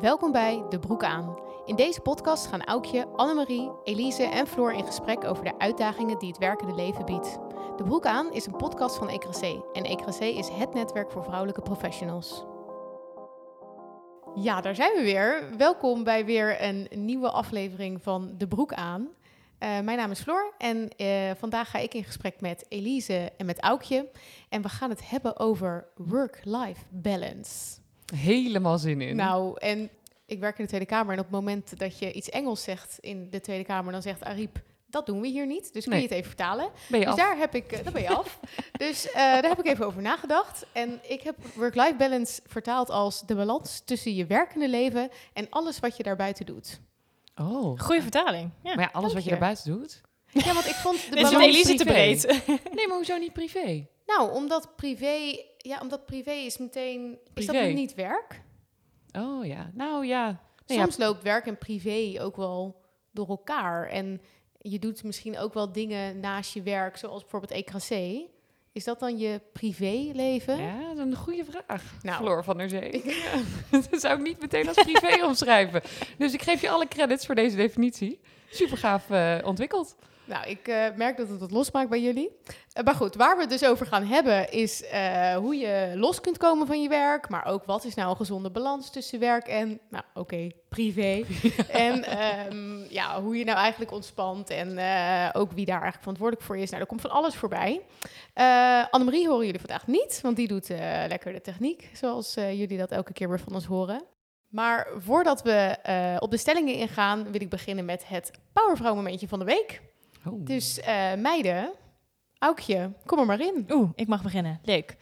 Welkom bij De Broek aan. In deze podcast gaan Aukje, Annemarie, Elise en Floor in gesprek over de uitdagingen die het werkende leven biedt. De Broek aan is een podcast van ECRC en ECRC is het netwerk voor vrouwelijke professionals. Ja, daar zijn we weer. Welkom bij weer een nieuwe aflevering van De Broek aan. Uh, mijn naam is Floor en uh, vandaag ga ik in gesprek met Elise en met Aukje. En we gaan het hebben over work-life balance. Helemaal zin in. Nou, en ik werk in de Tweede Kamer en op het moment dat je iets Engels zegt in de Tweede Kamer, dan zegt Ariep, dat doen we hier niet. Dus kun je het even vertalen. Ben je dus af? daar heb ik, uh, daar ben je af. dus daar heb ik even over nagedacht. En ik heb work-life balance vertaald als de balans tussen je werkende leven en alles wat je daarbuiten doet. Oh. Goeie vertaling. Ja. Maar ja, alles wat je daarbuiten doet. Ja, want ik vond de balans... is Elise te breed. nee, maar hoezo niet privé? Nou, omdat privé... Ja, omdat privé is meteen... Is dat niet werk? Oh ja, nou ja. Nee, Soms loopt werk en privé ook wel door elkaar. En je doet misschien ook wel dingen naast je werk, zoals bijvoorbeeld EKC. Is dat dan je privéleven? Ja, ja, dat is een goede vraag. Nou. Floor van der Zee. Ja, dat zou ik niet meteen als privé omschrijven. Dus ik geef je alle credits voor deze definitie. Super gaaf eh, ontwikkeld. Nou, ik uh, merk dat het wat losmaakt bij jullie. Uh, maar goed, waar we het dus over gaan hebben is uh, hoe je los kunt komen van je werk. Maar ook wat is nou een gezonde balans tussen werk en, nou oké, okay, privé. en um, ja, hoe je nou eigenlijk ontspant en ook wie daar eigenlijk verantwoordelijk voor is. Nou, er komt van alles voorbij. Annemarie horen jullie vandaag niet, want die doet lekker de techniek. Zoals jullie dat elke keer weer van ons horen. Maar voordat we op de stellingen ingaan, wil ik beginnen met het Powervrouw momentje van de week. Oh. Dus uh, meiden, Aukje, kom er maar in. Oeh, ik mag beginnen. Leuk.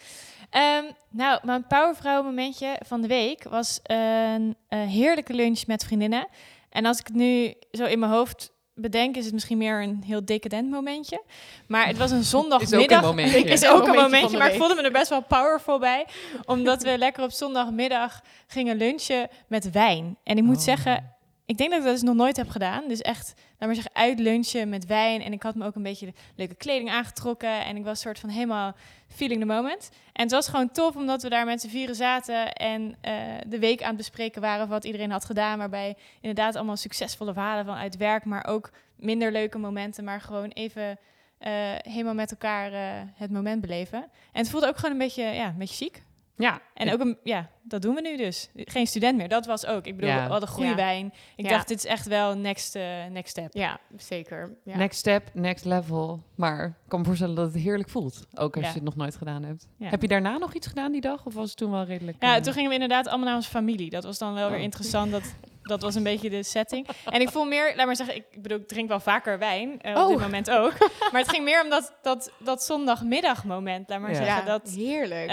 Um, nou, mijn powervrouw momentje van de week was een, een heerlijke lunch met vriendinnen. En als ik het nu zo in mijn hoofd bedenk, is het misschien meer een heel decadent momentje. Maar het was een zondagmiddag. is ook een momentje. is ook een momentje, maar ik voelde me er best wel powerful bij. Omdat we lekker op zondagmiddag gingen lunchen met wijn. En ik moet Oh. zeggen, ik denk dat ik dat dus nog nooit heb gedaan. Dus echt, laat maar zeggen, uit lunchen met wijn. En ik had me ook een beetje leuke kleding aangetrokken. En ik was soort van helemaal feeling the moment. En het was gewoon tof, omdat we daar met z'n vieren zaten... en uh, de week aan het bespreken waren wat iedereen had gedaan. Waarbij inderdaad allemaal succesvolle verhalen vanuit werk... maar ook minder leuke momenten, maar gewoon even... Uh, helemaal met elkaar uh, het moment beleven. En het voelde ook gewoon een beetje, ja, een beetje chic. Ja. En ook een, ja, dat doen we nu dus. Geen student meer, dat was ook. Ik bedoel, Ja. we hadden goede Ja. wijn. Ik Ja. dacht, dit is echt wel next, eh, next step. Ja, zeker. Ja. Next step, next level. Maar ik kan me voorstellen dat het heerlijk voelt. Ook als Ja. je het nog nooit gedaan hebt. Ja. Heb je daarna nog iets gedaan die dag? Of was het toen wel redelijk... Ja, eh, toen gingen we inderdaad allemaal naar onze familie. Dat was dan wel weer Oh. interessant. Dat, dat was een beetje de setting. En ik voel meer, laat maar zeggen, ik, bedoel, ik drink wel vaker wijn. eh, op Oh. dit moment ook. Maar het ging meer om dat, dat, dat zondagmiddagmoment, laat maar Ja. zeggen. Ja, Dat, heerlijk.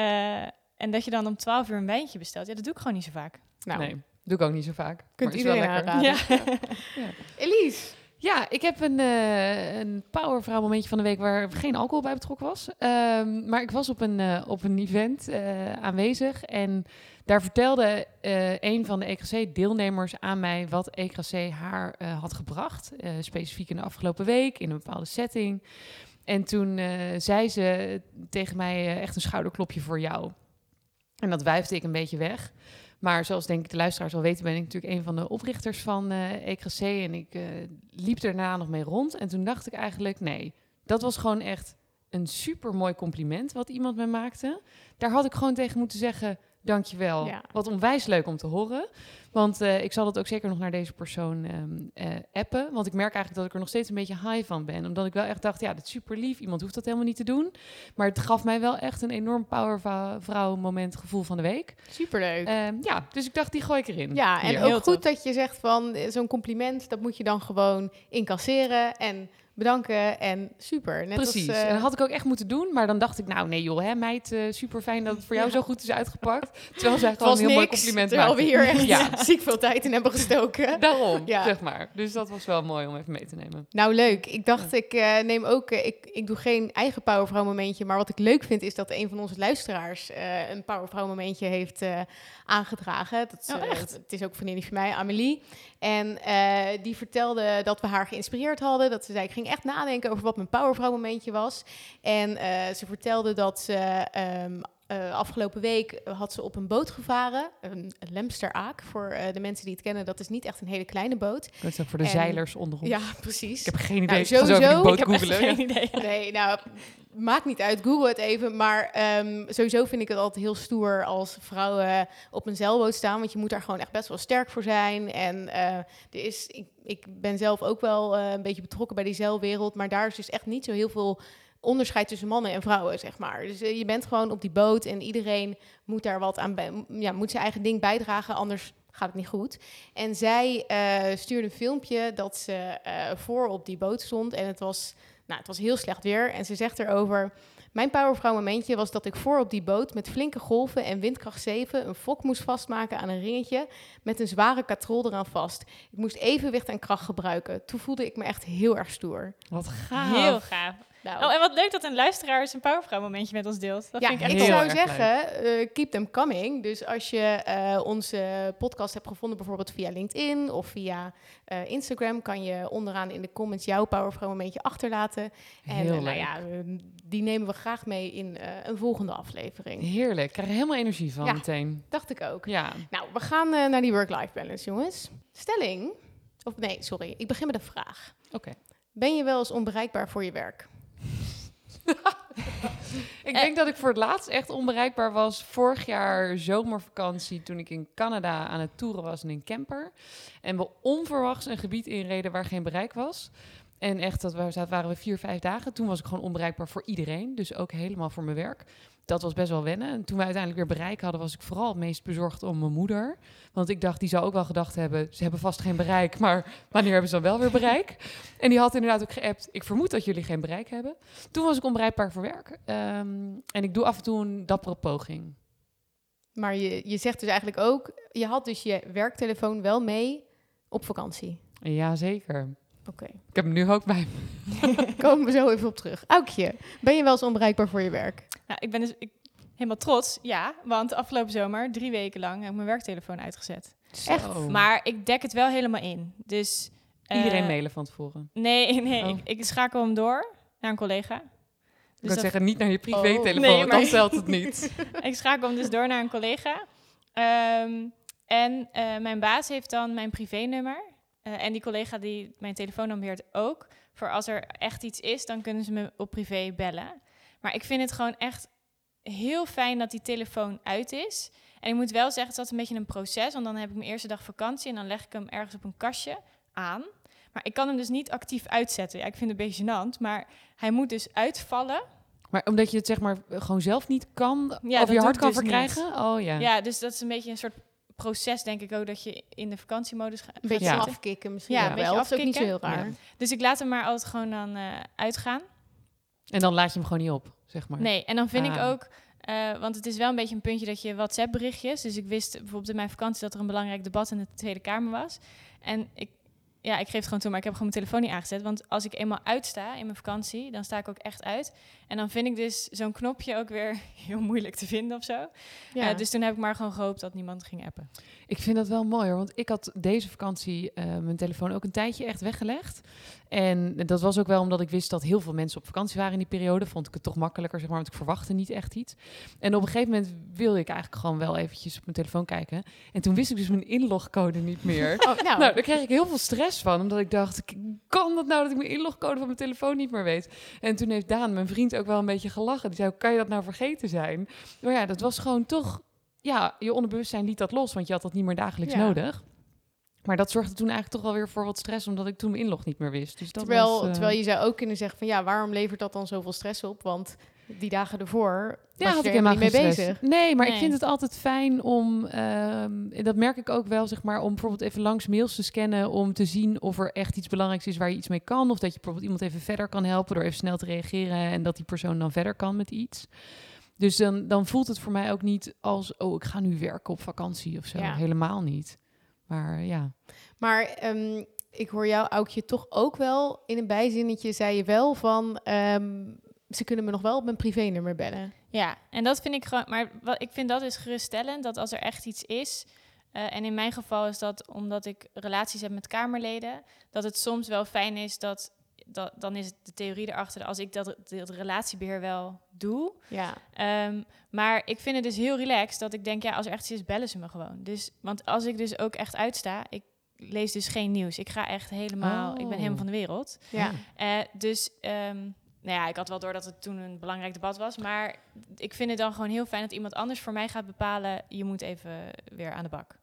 En dat je dan om 12 uur een wijntje bestelt. Ja, dat doe ik gewoon niet zo vaak. nou, Nee, doe ik ook niet zo vaak. kunt maar is wel iedereen lekker. aanraden. Ja. Elise. Ja, ik heb een, eh een powervrouw momentje van de week waar geen alcohol bij betrokken was. Ehm, maar ik was op een, eh, op een event eh, aanwezig en daar vertelde eh, een van de EKC-deelnemers aan mij wat EKC haar eh, had gebracht. eh, specifiek in de afgelopen week, in een bepaalde setting. En toen eh, zei ze tegen mij echt een schouderklopje voor jou. En dat wuifde ik een beetje weg. Maar zoals denk ik de luisteraars al weten, ben ik natuurlijk een van de oprichters van eh EKC. En ik eh, liep daarna nog mee rond. En toen dacht ik eigenlijk, nee, dat was gewoon echt een super mooi compliment wat iemand me maakte. Daar had ik gewoon tegen moeten zeggen, dankjewel. Ja. Wat onwijs leuk om te horen. Want eh, ik zal dat ook zeker nog naar deze persoon ehm, eh, appen. Want ik merk eigenlijk dat ik er nog steeds een beetje high van ben. Omdat ik wel echt dacht, ja, dat is super lief. Iemand hoeft dat helemaal niet te doen. Maar het gaf mij wel echt een enorm powervrouw moment gevoel van de week. Superleuk. Ehm, ja, dus ik dacht, die gooi ik erin. ja, en Hier. Heel ook goed tof. dat je zegt van eh, zo'n compliment, dat moet je dan gewoon incasseren en bedanken en super. Net Precies. Als, eh, En dat had ik ook echt moeten doen. Maar dan dacht ik, nou nee joh, hè, meid, eh, super fijn dat het voor jou Ja. zo goed is uitgepakt. Terwijl het gewoon een heel mooi compliment terwijl we maakte. hier echt Ja. ziek veel tijd in hebben gestoken. Daarom, Ja. zeg maar. Dus dat was wel mooi om even mee te nemen. Nou, leuk. Ik dacht, ik eh, neem ook... ik, ik doe geen eigen powervrouw momentje, maar wat ik leuk vind is dat een van onze luisteraars een powervrouw momentje heeft aangedragen. Dat is, Oh, echt? het is ook vriendin van mij, Amelie. En die vertelde dat we haar geïnspireerd hadden. Dat ze zei, ik ging echt nadenken over wat mijn powervrouw momentje was. En eh, ze vertelde dat ze... ehm, eh, afgelopen week had ze op een boot gevaren. Een, een Lemster Aak, voor eh, de mensen die het kennen. Dat is niet echt een hele kleine boot. Dat is ook voor de En- zeilers onder ons. Ja, precies. Ik heb geen idee. Nou, sowieso, boot Ik heb echt geen idee. Nee, nou, maakt niet uit. Google het even. Maar ehm, sowieso vind ik het altijd heel stoer als vrouwen op een zeilboot staan. Want je moet daar gewoon echt best wel sterk voor zijn. En eh, er is, ik, ik ben zelf ook wel een beetje betrokken bij die zeilwereld. Maar daar is dus echt niet zo heel veel onderscheid tussen mannen en vrouwen, zeg maar. Dus eh, je bent gewoon op die boot en iedereen moet daar wat aan, bij, ja, moet zijn eigen ding bijdragen, anders gaat het niet goed. En zij eh, stuurde een filmpje dat ze eh, voor op die boot stond en het was, nou, het was heel slecht weer. En ze zegt erover, mijn powervrouw momentje was dat ik voor op die boot met flinke golven en windkracht 7 een fok moest vastmaken aan een ringetje met een zware katrol eraan vast. Ik moest evenwicht en kracht gebruiken. Toen voelde ik me echt heel erg stoer. Wat gaaf. Heel gaaf. Nou, Oh, en wat leuk dat een luisteraar zijn powervrouw momentje met ons deelt. Dat ja, vind ik echt zou zeggen, eh, keep them coming. Dus als je eh, onze podcast hebt gevonden, bijvoorbeeld via LinkedIn of via eh, Instagram, kan je onderaan in de comments jouw Powervrouw momentje achterlaten. En nou ja, die nemen we graag mee in een volgende aflevering. Heerlijk. Ik krijg er helemaal energie van Ja. meteen. Dacht ik ook. Ja. Nou, we gaan naar die work-life balance, jongens. Stelling, of nee, sorry, ik begin met een vraag. Oké. Ben je wel eens onbereikbaar voor je werk? Ik denk dat ik voor het laatst echt onbereikbaar was vorig jaar zomervakantie toen ik in Canada aan het toeren was in een camper. En we onverwachts een gebied inreden waar geen bereik was. En echt, dat wa- dat waren we vier, vijf dagen. Toen was ik gewoon onbereikbaar voor iedereen. Dus ook helemaal voor mijn werk. Dat was best wel wennen. En toen we uiteindelijk weer bereik hadden, was ik vooral het meest bezorgd om mijn moeder. Want ik dacht, die zou ook wel gedacht hebben, ze hebben vast geen bereik. Maar wanneer hebben ze dan wel weer bereik? En die had inderdaad ook geappt, ik vermoed dat jullie geen bereik hebben. Toen was ik onbereikbaar voor werk. Ehm, en ik doe af en toe een dappere poging. Maar je, je zegt dus eigenlijk ook, je had dus je werktelefoon wel mee op vakantie. Jazeker. Oké, Ik heb hem nu ook bij me. komen we zo even op terug. Aukje, ben je wel eens onbereikbaar voor je werk? Nou, ik ben dus ik, helemaal trots, ja. Want afgelopen zomer, drie weken lang, heb ik mijn werktelefoon uitgezet. Echt? Maar ik dek het wel helemaal in. Dus... eh, Iedereen mailen van tevoren. Nee, nee. Oh. Ik, ik schakel hem door naar een collega. ik Dus kan dat- zeggen, niet naar je privé-telefoon, Nee, want maar- dan telt het niet. ik schakel hem dus door naar een collega. Ehm, en eh, mijn baas heeft dan mijn privénummer. Eh, en die collega die mijn telefoon beheert ook. Voor als er echt iets is, dan kunnen ze me op privé bellen. Maar ik vind het gewoon echt heel fijn dat die telefoon uit is. En ik moet wel zeggen, het is altijd een beetje een proces. Want dan heb ik mijn eerste dag vakantie en dan leg ik hem ergens op een kastje aan. Maar ik kan hem dus niet actief uitzetten. Ja, ik vind het een beetje gênant, maar hij moet dus uitvallen. Maar omdat je het zeg maar gewoon zelf niet kan, Ja, of je hart kan dus verkrijgen? Oh ja. Ja. dus dat is een beetje een soort proces, denk ik ook, dat je in de vakantiemodus gaat. Een beetje Ja. zitten. afkicken misschien Ja, een wel. Dat is ook niet zo heel raar. Ja. Dus ik laat hem maar altijd gewoon dan eh, uitgaan. En dan laat je hem gewoon niet op, zeg maar. Nee, en dan vind ik Ah. ook, eh, want het is wel een beetje een puntje dat je WhatsApp-berichtjes. Dus ik wist bijvoorbeeld in mijn vakantie dat er een belangrijk debat in de Tweede Kamer was. En ik, ja, ik geef het gewoon toe, maar ik heb gewoon mijn telefoon niet aangezet. Want als ik eenmaal uitsta in mijn vakantie, dan sta ik ook echt uit. En dan vind ik dus zo'n knopje ook weer heel moeilijk te vinden of zo. Ja. Eh, dus toen heb ik maar gewoon gehoopt dat niemand ging appen. Ik vind dat wel mooi hoor, want ik had deze vakantie eh, mijn telefoon ook een tijdje echt weggelegd. En dat was ook wel omdat ik wist dat heel veel mensen op vakantie waren in die periode. Vond ik het toch makkelijker, zeg maar, want ik verwachtte niet echt iets. En op een gegeven moment wilde ik eigenlijk gewoon wel eventjes op mijn telefoon kijken. En toen wist ik dus mijn inlogcode niet meer. Oh, nou, Nou, daar kreeg ik heel veel stress van, omdat ik dacht, "K- kan dat nou dat ik mijn inlogcode van mijn telefoon niet meer weet? En toen heeft Daan, mijn vriend, ook wel een beetje gelachen. Die zei, kan je dat nou vergeten zijn? Maar ja, dat was gewoon toch, ja, je onderbewustzijn liet dat los, want je had dat niet meer dagelijks Ja. nodig. Maar dat zorgde toen eigenlijk toch wel weer voor wat stress, omdat ik toen mijn inlog niet meer wist. Dus dat terwijl, was, eh, terwijl je zou ook kunnen zeggen van ja, waarom levert dat dan zoveel stress op? Want die dagen ervoor Ja, was had je ik helemaal niet mee bezig. Nee, maar ik vind het altijd fijn om, ehm, dat merk ik ook wel, zeg maar, om bijvoorbeeld even langs mails te scannen om te zien of er echt iets belangrijks is waar je iets mee kan. Of dat je bijvoorbeeld iemand even verder kan helpen door even snel te reageren en dat die persoon dan verder kan met iets. Dus dan, dan voelt het voor mij ook niet als, oh, ik ga nu werken op vakantie of zo. Ja. Helemaal niet. Maar ja. Maar ehm, ik hoor jou, Aukje, toch ook wel in een bijzinnetje zei je wel van ehm, ze kunnen me nog wel op mijn privénummer bellen. Ja, en dat vind ik gewoon. Maar wat, ik vind dat dus geruststellend dat als er echt iets is. eh, en in mijn geval is dat omdat ik relaties heb met Kamerleden. Dat het soms wel fijn is dat dat, dan is de theorie erachter als ik dat, dat relatiebeheer wel doe. Ja. Ehm, maar ik vind het dus heel relaxed dat ik denk, ja, als er echt iets is, bellen ze me gewoon. Dus, want als ik dus ook echt uitsta, ik lees dus geen nieuws. Ik ga echt helemaal, ik ben Oh. helemaal van de wereld. Ja. Eh, dus, ehm, nou ja, ik had wel door dat het toen een belangrijk debat was. Maar ik vind het dan gewoon heel fijn dat iemand anders voor mij gaat bepalen... je moet even weer aan de bak.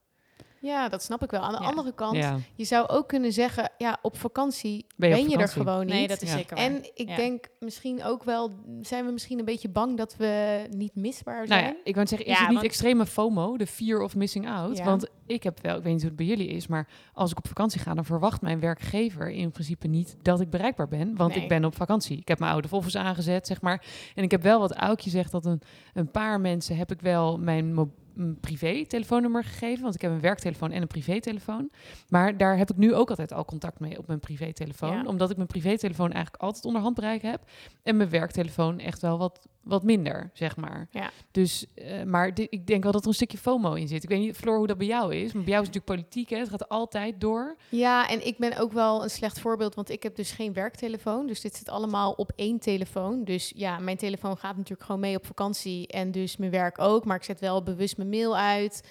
Ja, dat snap ik wel. Aan de Ja. andere kant, Ja. je zou ook kunnen zeggen, ja, op vakantie Ben ben je er gewoon niet. Nee, dat is Ja. zeker waar. En ik Ja. denk misschien ook wel, zijn we misschien een beetje bang dat we niet misbaar zijn? Nou ja, ik wou zeggen, is Ja, het niet want- extreme FOMO, de fear of missing out? Ja. Want ik heb wel, ik weet niet hoe het bij jullie is, maar als ik op vakantie ga, dan verwacht mijn werkgever in principe niet dat ik bereikbaar ben, want Nee. ik ben op vakantie. Ik heb mijn oude Volvo's aangezet, zeg maar. En ik heb wel wat Aukje zegt, dat een, een paar mensen heb ik wel mijn mo- een privé telefoonnummer gegeven, want ik heb een werktelefoon en een privételefoon. Maar daar heb ik nu ook altijd al contact mee op mijn privételefoon, Ja. omdat ik mijn privételefoon eigenlijk altijd onder handbereik heb en mijn werktelefoon echt wel wat, wat minder, zeg maar. Ja. Dus, eh, maar ik denk wel dat er een stukje FOMO in zit. Ik weet niet, Floor, hoe dat bij jou is. Maar bij jou is het natuurlijk politiek, hè? Het gaat altijd door. Ja, en ik ben ook wel een slecht voorbeeld, want ik heb dus geen werktelefoon. Dus dit zit allemaal op één telefoon. Dus ja, mijn telefoon gaat natuurlijk gewoon mee op vakantie en dus mijn werk ook. Maar ik zet wel bewust mijn mail uit.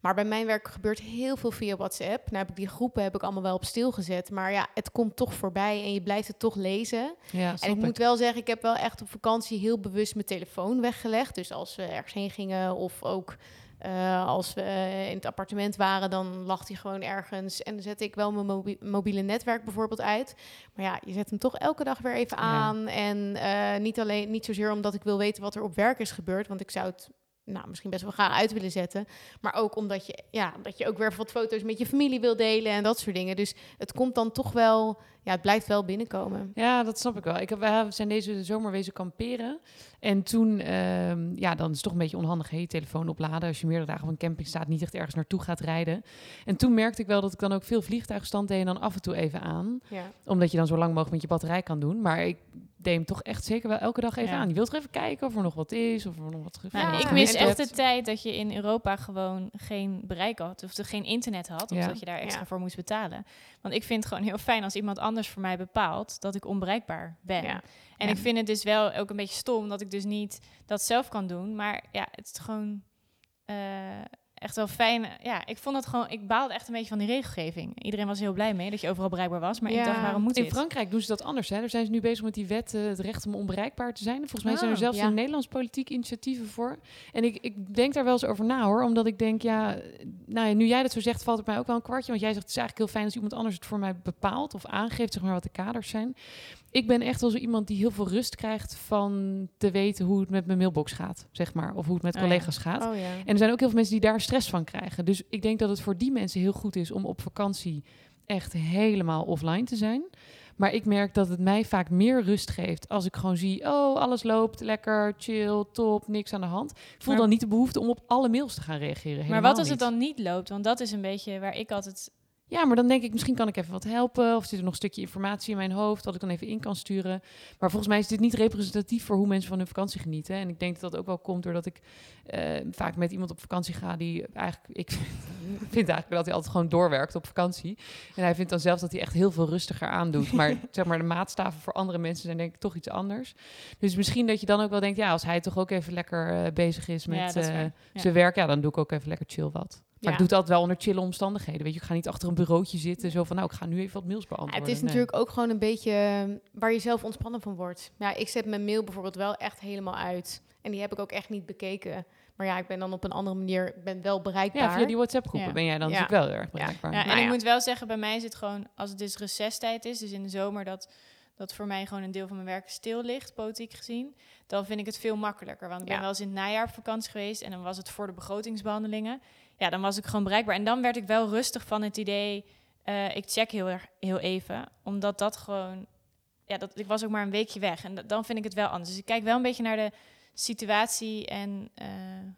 Maar bij mijn werk gebeurt heel veel via WhatsApp. Nou heb ik die groepen heb ik allemaal wel op stil gezet. Maar ja, het komt toch voorbij en je blijft het toch lezen. Ja, En ik moet wel zeggen, ik heb wel echt op vakantie heel bewust mijn telefoon weggelegd. Dus als we ergens heen gingen of ook eh, als we eh, in het appartement waren, dan lag hij gewoon ergens. En dan zette ik wel mijn mobie- mobiele netwerk bijvoorbeeld uit. Maar ja, je zet hem toch elke dag weer even Ja. aan. En eh, niet alleen, niet zozeer omdat ik wil weten wat er op werk is gebeurd, want ik zou het nou, misschien best wel graag uit willen zetten. Maar ook omdat je, ja, omdat je ook weer wat foto's met je familie wil delen en dat soort dingen. Dus het komt dan toch wel, ja, het blijft wel binnenkomen. Ja, dat snap ik wel. Ik heb, we zijn deze zomer wezen kamperen. En toen, ehm, ja, dan is het toch een beetje onhandig, je telefoon opladen. Als je meerdere dagen op een camping staat, niet echt ergens naartoe gaat rijden. En toen merkte ik wel dat ik dan ook veel vliegtuigstand deed en dan af en toe even aan. Ja. Omdat je dan zo lang mogelijk met je batterij kan doen. Maar ik deed hem toch echt zeker wel elke dag even Ja. aan. Je wilt toch even kijken of er nog wat is, of er nog wat... Ja, ik mis echt de tijd dat je in Europa gewoon geen bereik had. Of er geen internet had. Of Ja. dat je daar extra Ja. voor moest betalen. Want ik vind het gewoon heel fijn als iemand anders voor mij bepaalt dat ik onbereikbaar ben. Ja. En Ja. ik vind het dus wel ook een beetje stom dat ik dus niet dat zelf kan doen. Maar ja, het is gewoon eh, echt wel fijn. Ja, ik vond het gewoon, ik baalde echt een beetje van die regelgeving. Iedereen was heel blij mee dat je overal bereikbaar was. Maar Ja. ik dacht, waarom moet In dit? Frankrijk doen ze dat anders. Hè? Daar zijn ze nu bezig met die wet, eh, het recht om onbereikbaar te zijn. Volgens mij zijn er Oh, zelfs ja. in Nederlands politiek initiatieven voor. En ik, ik denk daar wel eens over na hoor. Omdat ik denk, ja, nou ja, nu jij dat zo zegt, valt het mij ook wel een kwartje. Want jij zegt, het is eigenlijk heel fijn als iemand anders het voor mij bepaalt of aangeeft, zeg maar, wat de kaders zijn. Ik ben echt wel zo iemand die heel veel rust krijgt van te weten hoe het met mijn mailbox gaat, zeg maar. Of hoe het met Oh ja. collega's gaat. Oh ja. En er zijn ook heel veel mensen die daar stress van krijgen. Dus ik denk dat het voor die mensen heel goed is om op vakantie echt helemaal offline te zijn. Maar ik merk dat het mij vaak meer rust geeft als ik gewoon zie, oh, alles loopt lekker, chill, top, niks aan de hand. Ik voel Maar- dan niet de behoefte om op alle mails te gaan reageren. Maar wat als het dan niet loopt? Want dat is een beetje waar ik altijd... Ja, maar dan denk ik, misschien kan ik even wat helpen. Of zit er nog een stukje informatie in mijn hoofd dat ik dan even in kan sturen. Maar volgens mij is dit niet representatief voor hoe mensen van hun vakantie genieten. En ik denk dat dat ook wel komt doordat ik eh, vaak met iemand op vakantie ga die eigenlijk... Ik vind eigenlijk dat hij altijd gewoon doorwerkt op vakantie. En hij vindt dan zelf dat hij echt heel veel rustiger aandoet. Maar zeg maar, de maatstaven voor andere mensen zijn denk ik toch iets anders. Dus misschien dat je dan ook wel denkt, ja, als hij toch ook even lekker eh, bezig is met Ja, dat is eh. Ja. zijn werk, ja, dan doe ik ook even lekker chill wat. Maar Ja. ik doe altijd wel onder chille omstandigheden. Weet je, ik ga niet achter een bureautje zitten. Zo van, nou, ik ga nu even wat mails Ja, beantwoorden. het is Nee. natuurlijk ook gewoon een beetje eh, waar je zelf ontspannen van wordt. Ja, ik zet mijn mail bijvoorbeeld wel echt helemaal uit. En die heb ik ook echt niet bekeken. Maar ja, ik ben dan op een andere manier ben wel bereikbaar. Ja, via die WhatsApp-groepen Ja. ben jij dan natuurlijk wel heel erg bereikbaar. Ja, en Nou ik moet wel zeggen, bij mij is het gewoon, als het dus recesstijd is, dus in de zomer, dat, dat voor mij gewoon een deel van mijn werk stil ligt, politiek gezien, dan vind ik het veel makkelijker. Want ik ben Ja. wel eens in het najaar op vakantie geweest en dan was het voor de begrotingsbehandelingen. Ja, dan was ik gewoon bereikbaar. En dan werd ik wel rustig van het idee, eh, ik check heel, erg, heel even, omdat dat gewoon, ja, dat, ik was ook maar een weekje weg. En dat- dan vind ik het wel anders. Dus ik kijk wel een beetje naar de situatie en eh,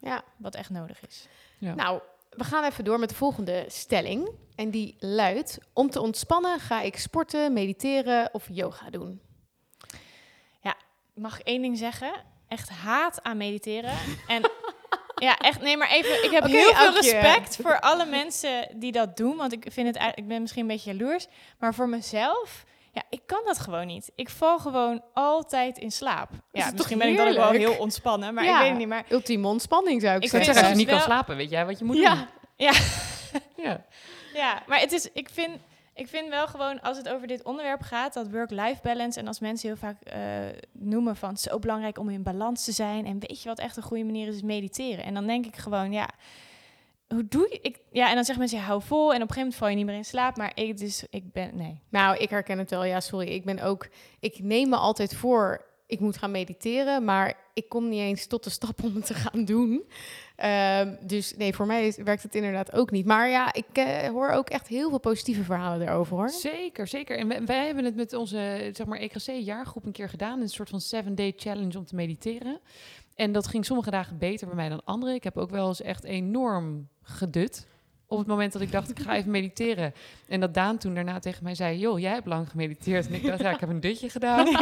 Ja. wat echt nodig is. Ja. Nou, we gaan even door met de volgende stelling. En die luidt: Om te ontspannen ga ik sporten, mediteren of yoga doen. mag ik één ding zeggen? Echt haat aan mediteren. En ja, echt, nee, maar even. Ik heb heel veel respect voor alle mensen die dat doen. Want ik vind het eigenlijk, ik ben misschien een beetje jaloers. Maar voor mezelf, Ja, ik kan dat gewoon niet. Ik val gewoon altijd in slaap. Ja, misschien ben ik dan ook wel heel ontspannen, maar Ja. ik weet het niet. Maar Ultieme ontspanning zou ik, zeggen. als je niet kan slapen, weet jij wat je moet Ja. doen. ja, Ja. ja, maar het is, ik vind, ik vind wel gewoon, als het over dit onderwerp gaat, dat work-life balance, en als mensen heel vaak eh, noemen van, zo belangrijk om in balans te zijn, en weet je wat echt een goede manier is, is mediteren. En dan denk ik gewoon, ja, hoe doe je, ik, ja, en dan zeggen mensen, ja, hou vol, en op een gegeven moment val je niet meer in slaap, maar ik, dus, ik ben, nee. Nou, ik herken het wel. Ja, sorry. Ik ben ook. Ik neem me altijd voor. Ik moet gaan mediteren, maar ik kom niet eens tot de stap om het te gaan doen. Ehm, dus nee, voor mij werkt het inderdaad ook niet. Maar ja, ik eh, hoor ook echt heel veel positieve verhalen erover hoor. Zeker, zeker. En wij, wij hebben het met onze zeg maar, EKC-jaargroep een keer gedaan. Een soort van seven-day challenge om te mediteren. En dat ging sommige dagen beter bij mij dan andere. Ik heb ook wel eens echt enorm gedut. Op het moment dat ik dacht, ik ga even mediteren. En dat Daan toen daarna tegen mij zei... joh, jij hebt lang gemediteerd. En ik dacht, ja, ik heb een dutje gedaan.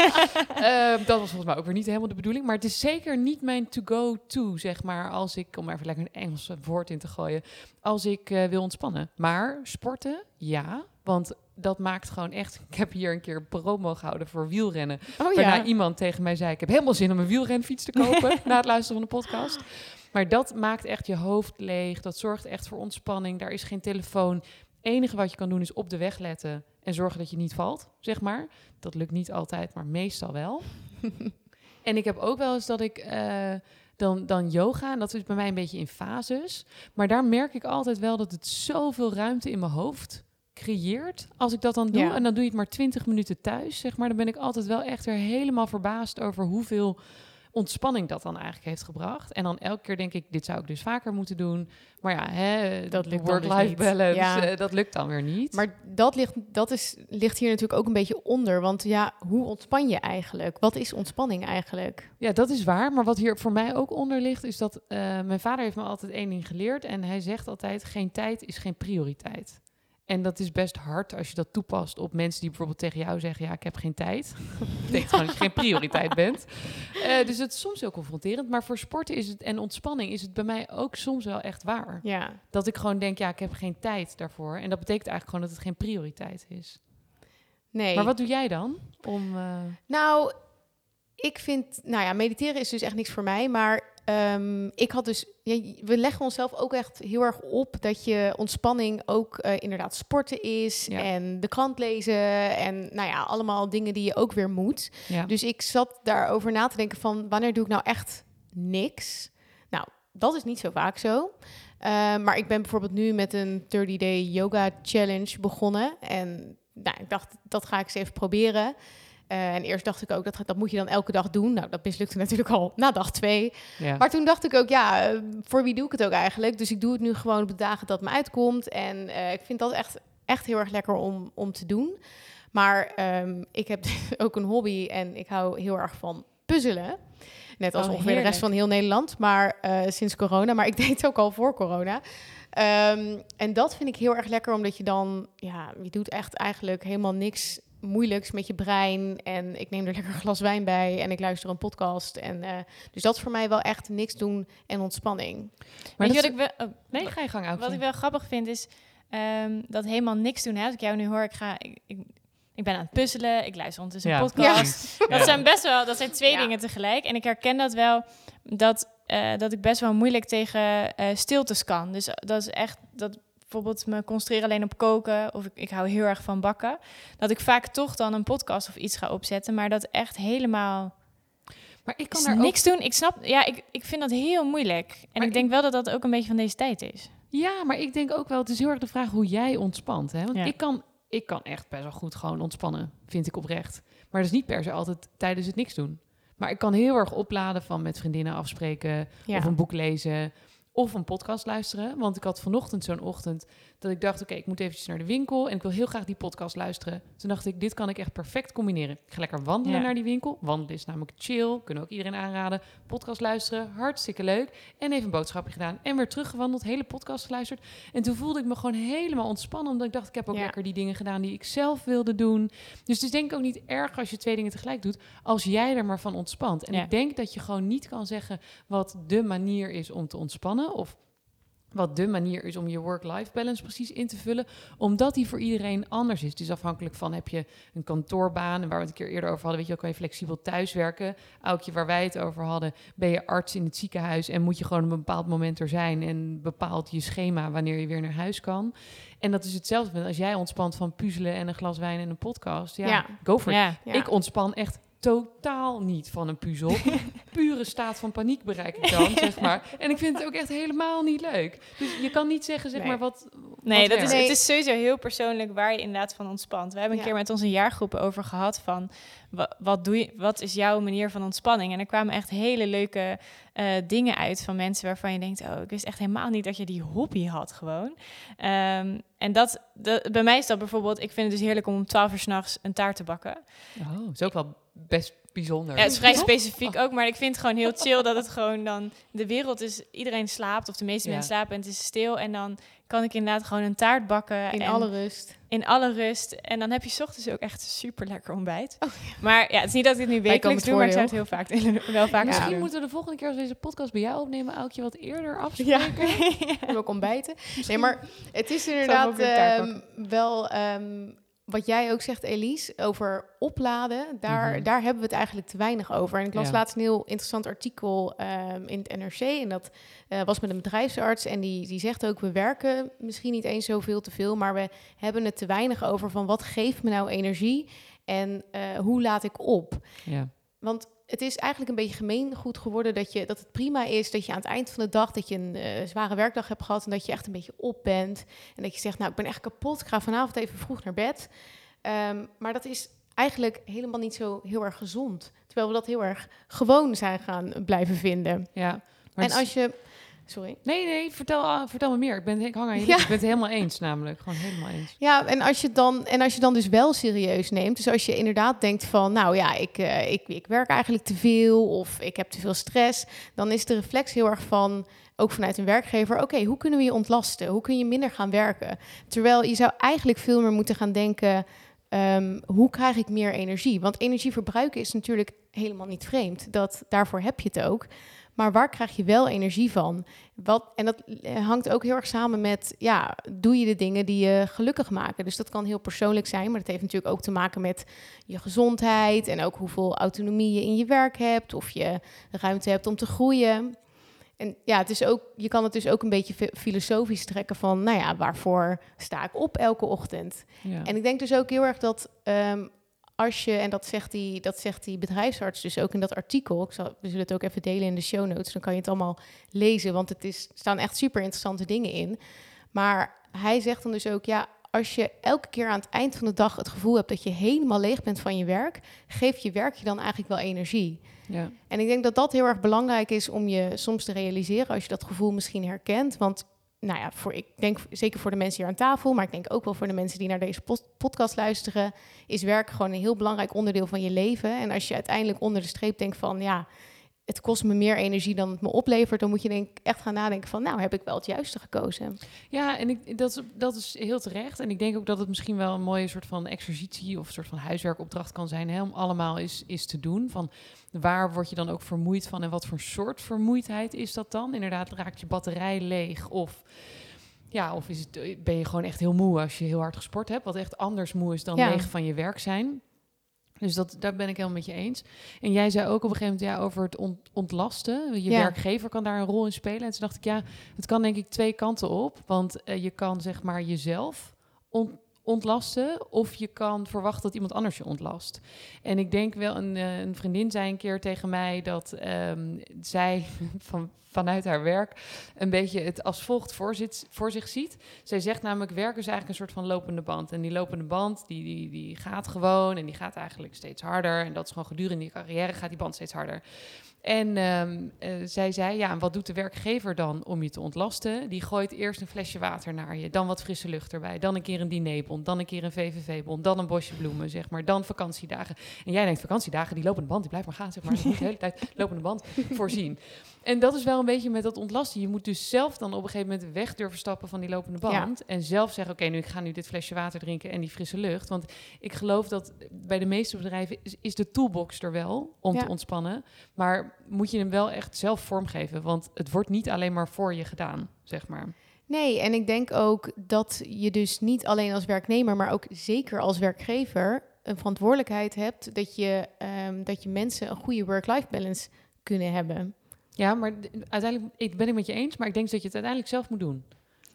Eh, dat was volgens mij ook weer niet helemaal de bedoeling. Maar het is zeker niet mijn to-go-to, zeg maar... als ik, om even lekker een Engels woord in te gooien... als ik eh, wil ontspannen. Maar sporten, ja. Want dat maakt gewoon echt... Ik heb hier een keer promo gehouden voor wielrennen. Oh Waarna iemand tegen mij zei: Ik heb helemaal zin om een wielrenfiets te kopen na het luisteren van de podcast. Maar dat maakt echt je hoofd leeg. Dat zorgt echt voor ontspanning. Daar is geen telefoon. Het enige wat je kan doen is op de weg letten en zorgen dat je niet valt, zeg maar. Dat lukt niet altijd, maar meestal wel. en ik heb ook wel eens dat ik eh, dan, dan yoga, en dat is bij mij een beetje in fases. Maar daar merk ik altijd wel dat het zoveel ruimte in mijn hoofd creëert. Als ik dat dan doe, Ja. en dan doe je het maar 20 minuten thuis, zeg maar, dan ben ik altijd wel echt er helemaal verbaasd over hoeveel ontspanning dat dan eigenlijk heeft gebracht. En dan elke keer denk ik, dit zou ik dus vaker moeten doen. Maar ja, hè, Dat lukt dus work-life balance, Ja. eh, dat lukt dan weer niet. Maar dat, ligt, dat is, ligt hier natuurlijk ook een beetje onder. Want ja, hoe ontspan je eigenlijk? Wat is ontspanning eigenlijk? Ja, dat is waar. Maar wat hier voor mij ook onder ligt, is dat eh, mijn vader heeft me altijd één ding geleerd. En hij zegt altijd, geen tijd is geen prioriteit. En dat is best hard als je dat toepast op mensen die bijvoorbeeld tegen jou zeggen, ja, ik heb geen tijd. Dat betekent gewoon dat je geen prioriteit bent. Eh, dus het is soms heel confronterend. Maar voor sporten is het, en ontspanning is het bij mij ook soms wel echt waar. Ja, Dat ik gewoon denk, ja, ik heb geen tijd daarvoor. En dat betekent eigenlijk gewoon dat het geen prioriteit is. nee. Maar wat doe jij dan? Om, eh, Nou, ik vind, nou ja, mediteren is dus echt niks voor mij. Maar ehm, ik had dus, ja, we leggen onszelf ook echt heel erg op dat je ontspanning ook eh, inderdaad sporten is. Ja. En de krant lezen. En nou ja, allemaal dingen die je ook weer moet. ja. Dus ik zat daarover na te denken van wanneer doe ik nou echt niks? Nou, dat is niet zo vaak zo. Eh, maar ik ben bijvoorbeeld nu met een 30-day yoga challenge begonnen. En nou, ik dacht, dat ga ik eens even proberen. Eh, en eerst dacht ik ook, dat, dat moet je dan elke dag doen. Nou, dat mislukte natuurlijk al na dag twee. ja. Maar toen dacht ik ook, ja, eh, voor wie doe ik het ook eigenlijk? Dus ik doe het nu gewoon op de dagen dat het me uitkomt. En eh, ik vind dat echt, echt heel erg lekker om, om te doen. Maar ehm, ik heb ook een hobby en ik hou heel erg van puzzelen. Net als Oh, ongeveer de rest van heel Nederland, maar sinds corona. Maar ik deed het ook al voor corona. Ehm, en dat vind ik heel erg lekker, omdat je dan, ja, je doet echt eigenlijk helemaal niks moeilijks met je brein. En ik neem er lekker een glas wijn bij en ik luister een podcast. En, eh, dus dat is voor mij wel echt niks doen en ontspanning. Maar Weet je wat ik wel... oh, Nee, ga je gang, Aukje. Wat ik wel grappig vind is ehm, dat helemaal niks doen. Hè? Als ik jou nu hoor, ik, ga, ik, ik, ik ben aan het puzzelen, ik luister ondertussen Ja. een podcast. Dat zijn best wel, dat zijn twee Ja. dingen tegelijk. En ik herken dat wel, dat, eh, dat ik best wel moeilijk tegen eh stiltes kan. Dus dat is echt, dat bijvoorbeeld me concentreren alleen op koken, of ik, ik hou heel erg van bakken. Dat ik vaak toch dan een podcast of iets ga opzetten, maar dat echt helemaal Maar ik kan ook niks doen. Ik snap, ja, ik, ik vind dat heel moeilijk. En Maar ik ik- denk wel dat dat ook een beetje van deze tijd is. Ja, maar ik denk ook wel, het is heel erg de vraag hoe jij ontspant. Hè? Want Ja. ik, kan, ik kan echt best wel goed gewoon ontspannen, vind ik oprecht. Maar dat is niet per se altijd tijdens het niks doen. Maar ik kan heel erg opladen van met vriendinnen afspreken, Ja. of een boek lezen, of een podcast luisteren. Want ik had vanochtend zo'n ochtend dat ik dacht, oké, ik moet eventjes naar de winkel en ik wil heel graag die podcast luisteren. Toen dacht ik, dit kan ik echt perfect combineren. Ik ga lekker wandelen Ja. naar die winkel. Wandelen is namelijk chill, kunnen ook iedereen aanraden. Podcast luisteren, hartstikke leuk. En even een boodschapje gedaan en weer teruggewandeld, hele podcast geluisterd. En toen voelde ik me gewoon helemaal ontspannen, omdat ik dacht, ik heb ook Ja. lekker die dingen gedaan die ik zelf wilde doen. Dus het is denk ik ook niet erg als je twee dingen tegelijk doet, als jij er maar van ontspant. En Ja. ik denk dat je gewoon niet kan zeggen wat de manier is om te ontspannen, of wat de manier is om je work-life balance precies in te vullen, omdat die voor iedereen anders is. Het is afhankelijk van, heb je een kantoorbaan, en waar we het een keer eerder over hadden, weet je ook, kan je flexibel thuiswerken. Aukje, waar wij het over hadden, ben je arts in het ziekenhuis en moet je gewoon op een bepaald moment er zijn en bepaalt je schema wanneer je weer naar huis kan. En dat is hetzelfde met als jij ontspant van puzzelen en een glas wijn en een podcast. Ja, Ja. go for it. Ja. Ja. Ik ontspan echt totaal niet van een puzzel. Pure staat van paniek bereik ik dan, zeg maar. En ik vind het ook echt helemaal niet leuk. Dus je kan niet zeggen, zeg Nee. maar, wat Nee, wat dat is, het is sowieso heel persoonlijk waar je inderdaad van ontspant. We hebben een Ja. keer met onze jaargroepen over gehad van wa- wat, doe je, wat is jouw manier van ontspanning? En er kwamen echt hele leuke eh, dingen uit van mensen waarvan je denkt, oh, ik wist echt helemaal niet dat je die hobby had gewoon. Ehm, en dat, bij mij is dat bijvoorbeeld, ik vind het dus heerlijk om om 12 uur s'nachts een taart te bakken. Oh, is ook wel best bijzonder. Ja, het is vrij specifiek ook, maar ik vind het gewoon heel chill dat het gewoon dan... De wereld is, iedereen slaapt, of de meeste Ja. mensen slapen en het is stil. En dan kan ik inderdaad gewoon een taart bakken. In en alle rust. in alle rust. En dan heb je 's ochtends ook echt super lekker ontbijt. Maar ja, het is niet dat ik dit nu wekelijks het doe, maar ik zou het heel vaak wel vaak Ja. Misschien doen. moeten we de volgende keer als deze podcast bij jou opnemen, Aukje, wat eerder Ja. afspreken. En ook ontbijten. Nee, maar het is inderdaad ehm, wel ehm, wat jij ook zegt, Elise, over opladen. Daar, Mhm. daar hebben we het eigenlijk te weinig over. En ik las Ja. laatst een heel interessant artikel ehm, in het NRC. En dat eh, was met een bedrijfsarts. En die, die zegt ook, we werken misschien niet eens zoveel te veel, maar we hebben het te weinig over van wat geeft me nou energie en eh, hoe laat ik op. Ja. Want het is eigenlijk een beetje gemeengoed geworden dat, je, dat het prima is dat je aan het eind van de dag dat je een eh, zware werkdag hebt gehad en dat je echt een beetje op bent. En dat je zegt, nou ik ben echt kapot, ik ga vanavond even vroeg naar bed. Ehm, maar dat is eigenlijk helemaal niet zo heel erg gezond. Terwijl we dat heel erg gewoon zijn gaan blijven vinden. ja. En als je... Sorry. Nee, nee, vertel, ah, vertel me meer. Ik, ben, ik hang aan je Ja. Ik ben het helemaal eens namelijk. Gewoon helemaal eens. Ja, en als je dan en als je dan dus wel serieus neemt, dus als je inderdaad denkt van, nou ja, ik, eh, ik, ik werk eigenlijk te veel of ik heb te veel stress, dan is de reflex heel erg van, ook vanuit een werkgever, oké, hoe kunnen we je ontlasten? Hoe kun je minder gaan werken? Terwijl je zou eigenlijk veel meer moeten gaan denken, ehm, hoe krijg ik meer energie? Want energie verbruiken is natuurlijk helemaal niet vreemd. Dat, daarvoor heb je het ook. Maar waar krijg je wel energie van? Wat, en dat eh, hangt ook heel erg samen met, ja, doe je de dingen die je gelukkig maken? Dus dat kan heel persoonlijk zijn, maar dat heeft natuurlijk ook te maken met je gezondheid en ook hoeveel autonomie je in je werk hebt, of je ruimte hebt om te groeien. En ja, het is ook, je kan het dus ook een beetje fi- filosofisch trekken van, nou ja, waarvoor sta ik op elke ochtend? Ja. En ik denk dus ook heel erg dat ehm, als je, en dat zegt, die, dat zegt die bedrijfsarts dus ook in dat artikel, ik zal, we zullen het ook even delen in de show notes, dan kan je het allemaal lezen, want het is, er staan echt super interessante dingen in. Maar hij zegt dan dus ook, ja, als je elke keer aan het eind van de dag het gevoel hebt dat je helemaal leeg bent van je werk, geeft je werk je dan eigenlijk wel energie. ja. En ik denk dat dat heel erg belangrijk is om je soms te realiseren als je dat gevoel misschien herkent. Want nou ja, voor, ik denk zeker voor de mensen hier aan tafel, maar ik denk ook wel voor de mensen die naar deze pod- podcast luisteren, is werk gewoon een heel belangrijk onderdeel van je leven. En als je uiteindelijk onder de streep denkt van ja, het kost me meer energie dan het me oplevert, dan moet je denk ik echt gaan nadenken van nou, heb ik wel het juiste gekozen? Ja, en ik, dat, is, dat is heel terecht. En ik denk ook dat het misschien wel een mooie soort van exercitie of een soort van huiswerkopdracht kan zijn. Hè, om allemaal is, is te doen. Van waar word je dan ook vermoeid van en wat voor soort vermoeidheid is dat dan? Inderdaad, raakt je batterij leeg of... Ja, of is het, ben je gewoon echt heel moe als je heel hard gesport hebt? Wat echt anders moe is dan Ja. leeg van je werk zijn. Dus dat, daar ben ik helemaal met je eens. En jij zei ook op een gegeven moment ja, over het ont- ontlasten. Je Ja. werkgever kan daar een rol in spelen. En toen dacht ik, ja, het kan denk ik twee kanten op. Want eh, je kan zeg maar jezelf ont- ontlasten. Of je kan verwachten dat iemand anders je ontlast. En ik denk wel, een, eh, een vriendin zei een keer tegen mij dat ehm, zij van, vanuit haar werk een beetje het als volgt voor, zich ziet. Zij zegt namelijk, werk is eigenlijk een soort van lopende band. En die lopende band, die, die, die gaat gewoon en die gaat eigenlijk steeds harder. En dat is gewoon gedurende je carrière gaat die band steeds harder. En ehm, eh, zij zei, ja, en wat doet de werkgever dan om je te ontlasten? Die gooit eerst een flesje water naar je, dan wat frisse lucht erbij, dan een keer een dinerbond, dan een keer een VVV-bond, dan een bosje bloemen, zeg maar, dan vakantiedagen. En jij denkt, vakantiedagen, die lopende band, die blijft maar gaan, zeg maar. De hele tijd lopende band voorzien. En dat is wel een beetje met dat ontlasten. Je moet dus zelf dan op een gegeven moment weg durven stappen van die lopende band. En zelf zeggen, oké, nu ik ga nu dit flesje water drinken en die frisse lucht. Want ik geloof dat bij de meeste bedrijven is, is de toolbox er wel om Ja. te ontspannen. Maar maar moet je hem wel echt zelf vormgeven. Want het wordt niet alleen maar voor je gedaan, zeg maar. Nee, en ik denk ook dat je dus niet alleen als werknemer, maar ook zeker als werkgever een verantwoordelijkheid hebt dat je, ehm, dat je mensen een goede work-life balance kunnen hebben. Ja, maar uiteindelijk ik ben ik met je eens, maar ik denk dat je het uiteindelijk zelf moet doen.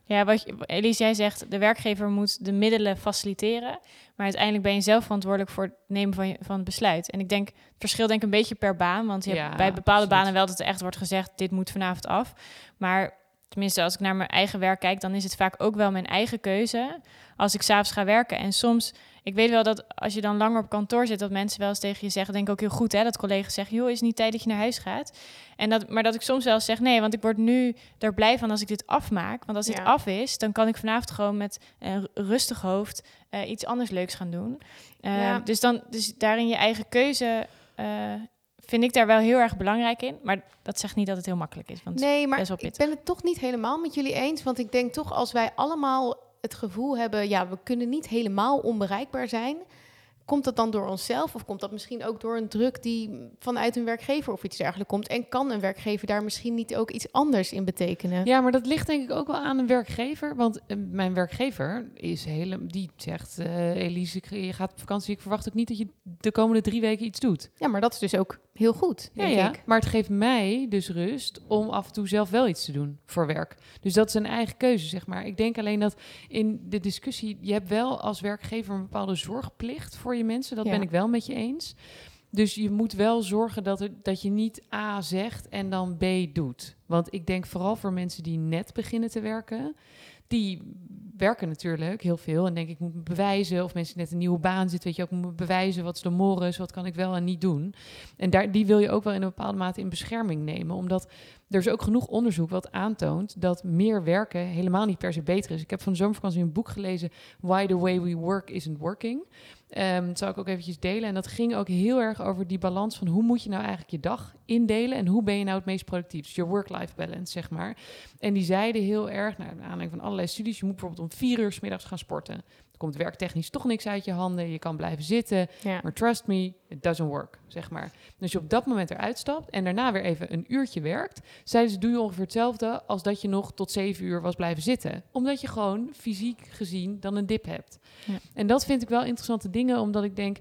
Ja, wat je, Elise, jij zegt, de werkgever moet de middelen faciliteren. Maar uiteindelijk ben je zelf verantwoordelijk voor het nemen van, je, van het besluit. En ik denk, het verschil denk ik een beetje per baan. Want je hebt bij bepaalde absoluut. banen wel dat er echt wordt gezegd, dit moet vanavond af. Maar tenminste, als ik naar mijn eigen werk kijk, dan is het vaak ook wel mijn eigen keuze. Als ik s'avonds ga werken. En soms, ik weet wel dat als je dan langer op kantoor zit, dat mensen wel eens tegen je zeggen, denk ik ook heel goed, hè, dat collega's zeggen, joh, is het niet tijd dat je naar huis gaat? En dat, maar dat ik soms wel eens zeg, nee, want ik word nu er blij van als ik dit afmaak. Want als dit Ja. af is, dan kan ik vanavond gewoon met een rustig hoofd eh, iets anders leuks gaan doen. Eh, Ja. dus, dan, dus daarin je eigen keuze eh, vind ik daar wel heel erg belangrijk in. Maar dat zegt niet dat het heel makkelijk is. Want Nee, maar ik ben het toch niet helemaal met jullie eens. Want ik denk toch als wij allemaal het gevoel hebben, ja, we kunnen niet helemaal onbereikbaar zijn. Komt dat dan door onszelf of komt dat misschien ook door een druk die vanuit een werkgever of iets dergelijks komt? En kan een werkgever daar misschien niet ook iets anders in betekenen? Ja, maar dat ligt denk ik ook wel aan een werkgever. Want eh, mijn werkgever is hele, die zegt, eh, Elise, je gaat op vakantie. Ik verwacht ook niet dat je de komende drie weken iets doet. Ja, maar dat is dus ook heel goed, Ja, denk ja. ik. Maar het geeft mij dus rust om af en toe zelf wel iets te doen voor werk. Dus dat is een eigen keuze, zeg maar. Ik denk alleen dat in de discussie, je hebt wel als werkgever een bepaalde zorgplicht voor je mensen. Dat Ja. ben ik wel met je eens. Dus je moet wel zorgen dat, er, dat je niet A zegt en dan B doet. Want ik denk vooral voor mensen die net beginnen te werken, die werken natuurlijk heel veel. En denk ik moet me bewijzen. Of mensen net een nieuwe baan zitten, weet je ook, moet me bewijzen. Wat is de morris? Wat kan ik wel en niet doen? En daar, die wil je ook wel in een bepaalde mate in bescherming nemen. Omdat er is ook genoeg onderzoek wat aantoont dat meer werken helemaal niet per se beter is. Ik heb van de zomervakantie een boek gelezen, Why the Way We Work Isn't Working. Ehm dat zal ik ook eventjes delen. En dat ging ook heel erg over die balans van hoe moet je nou eigenlijk je dag indelen en hoe ben je nou het meest productief. Dus je work-life balance, zeg maar. En die zeiden heel erg, naar aanleiding van allerlei studies, je moet bijvoorbeeld om vier uur 's middags gaan sporten. Er komt werktechnisch toch niks uit je handen, je kan blijven zitten. Ja. Maar trust me, it doesn't work, zeg maar. Als je op dat moment eruit stapt en daarna weer even een uurtje werkt, zeiden ze, doe je ongeveer hetzelfde als dat je nog tot zeven uur was blijven zitten. Omdat je gewoon fysiek gezien dan een dip hebt. Ja. En dat vind ik wel interessante dingen, omdat ik denk,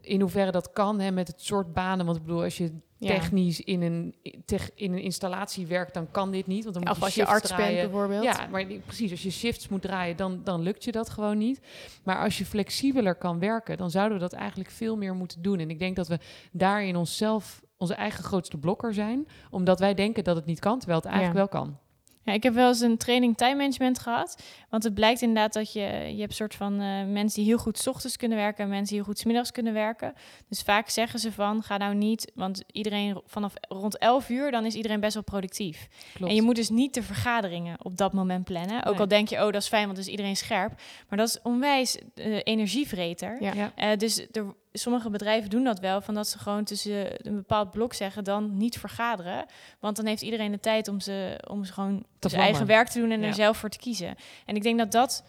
in hoeverre dat kan hè, met het soort banen. Want ik bedoel, als je technisch in een, tech, in een installatie werkt, dan kan dit niet. Want dan moet Of als je arts bent draaien. bijvoorbeeld. Ja, maar precies. Als je shifts moet draaien, dan, dan lukt je dat gewoon niet. Maar als je flexibeler kan werken, dan zouden we dat eigenlijk veel meer moeten doen. En ik denk dat we daarin onszelf onze eigen grootste blokker zijn. Omdat wij denken dat het niet kan, terwijl het eigenlijk Ja. wel kan. Ja, ik heb wel eens een training time management gehad. Want het blijkt inderdaad dat je, je hebt soort van eh, mensen die heel goed 's ochtends kunnen werken en mensen die heel goed 's middags kunnen werken. Dus vaak zeggen ze van, ga nou niet, want iedereen vanaf rond 11 uur, dan is iedereen best wel productief. Klopt. En je moet dus niet de vergaderingen op dat moment plannen. Ook Nee. al denk je, oh, dat is fijn, want dan is iedereen scherp. Maar dat is onwijs eh, energievreter. Ja. Ja. Eh, dus er, sommige bedrijven doen dat wel, van dat ze gewoon tussen een bepaald blok zeggen, dan niet vergaderen. Want dan heeft iedereen de tijd om ze, om ze gewoon Te zijn eigen werk te doen en Ja. er zelf voor te kiezen. En ik denk dat dat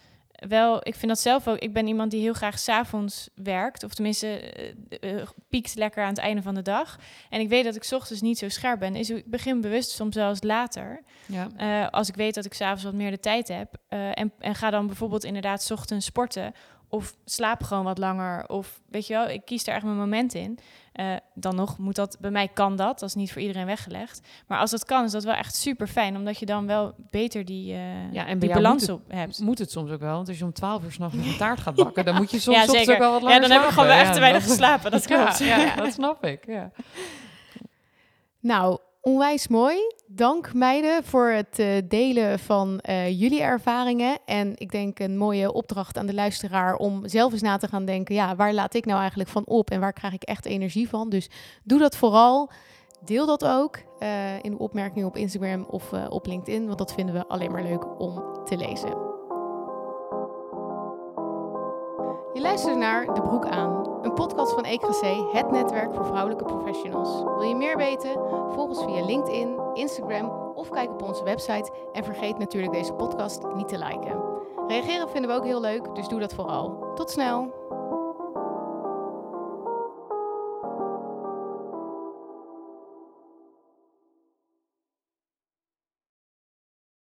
wel, ik vind dat zelf ook, ik ben iemand die heel graag s'avonds werkt, of tenminste eh, eh, piekt lekker aan het einde van de dag. En ik weet dat ik 's ochtends niet zo scherp ben. Dus ik begin bewust soms zelfs later. Ja. Eh, als ik weet dat ik s'avonds wat meer de tijd heb. en, en ga dan bijvoorbeeld inderdaad 's ochtends sporten. Of slaap gewoon wat langer. Of weet je wel, ik kies daar echt mijn moment in. Eh, dan nog moet dat, bij mij kan dat. Dat is niet voor iedereen weggelegd. Maar als dat kan, is dat wel echt super fijn. Omdat je dan wel beter die, eh, Ja, en die balans op hebt. Moet het soms ook wel, want als je om 12 uur s'nachts een taart gaat bakken, dan moet je soms Ja, ook wel wat Ja, langer dan heb ik gewoon echt te weinig geslapen. Dat klopt. Ja, ja, dat snap ik. Ja. Nou, onwijs mooi. Dank meiden voor het eh, delen van eh, jullie ervaringen. En ik denk een mooie opdracht aan de luisteraar om zelf eens na te gaan denken... ja, waar laat ik nou eigenlijk van op en waar krijg ik echt energie van? Dus doe dat vooral. Deel dat ook eh, in de opmerkingen op Instagram of op LinkedIn... want dat vinden we alleen maar leuk om te lezen. Je luistert naar De Broek Aan, podcast van EKC, het netwerk voor vrouwelijke professionals. Wil je meer weten? Volg ons via LinkedIn, Instagram of kijk op onze website. En vergeet natuurlijk deze podcast niet te liken. Reageren vinden we ook heel leuk, dus doe dat vooral. Tot snel!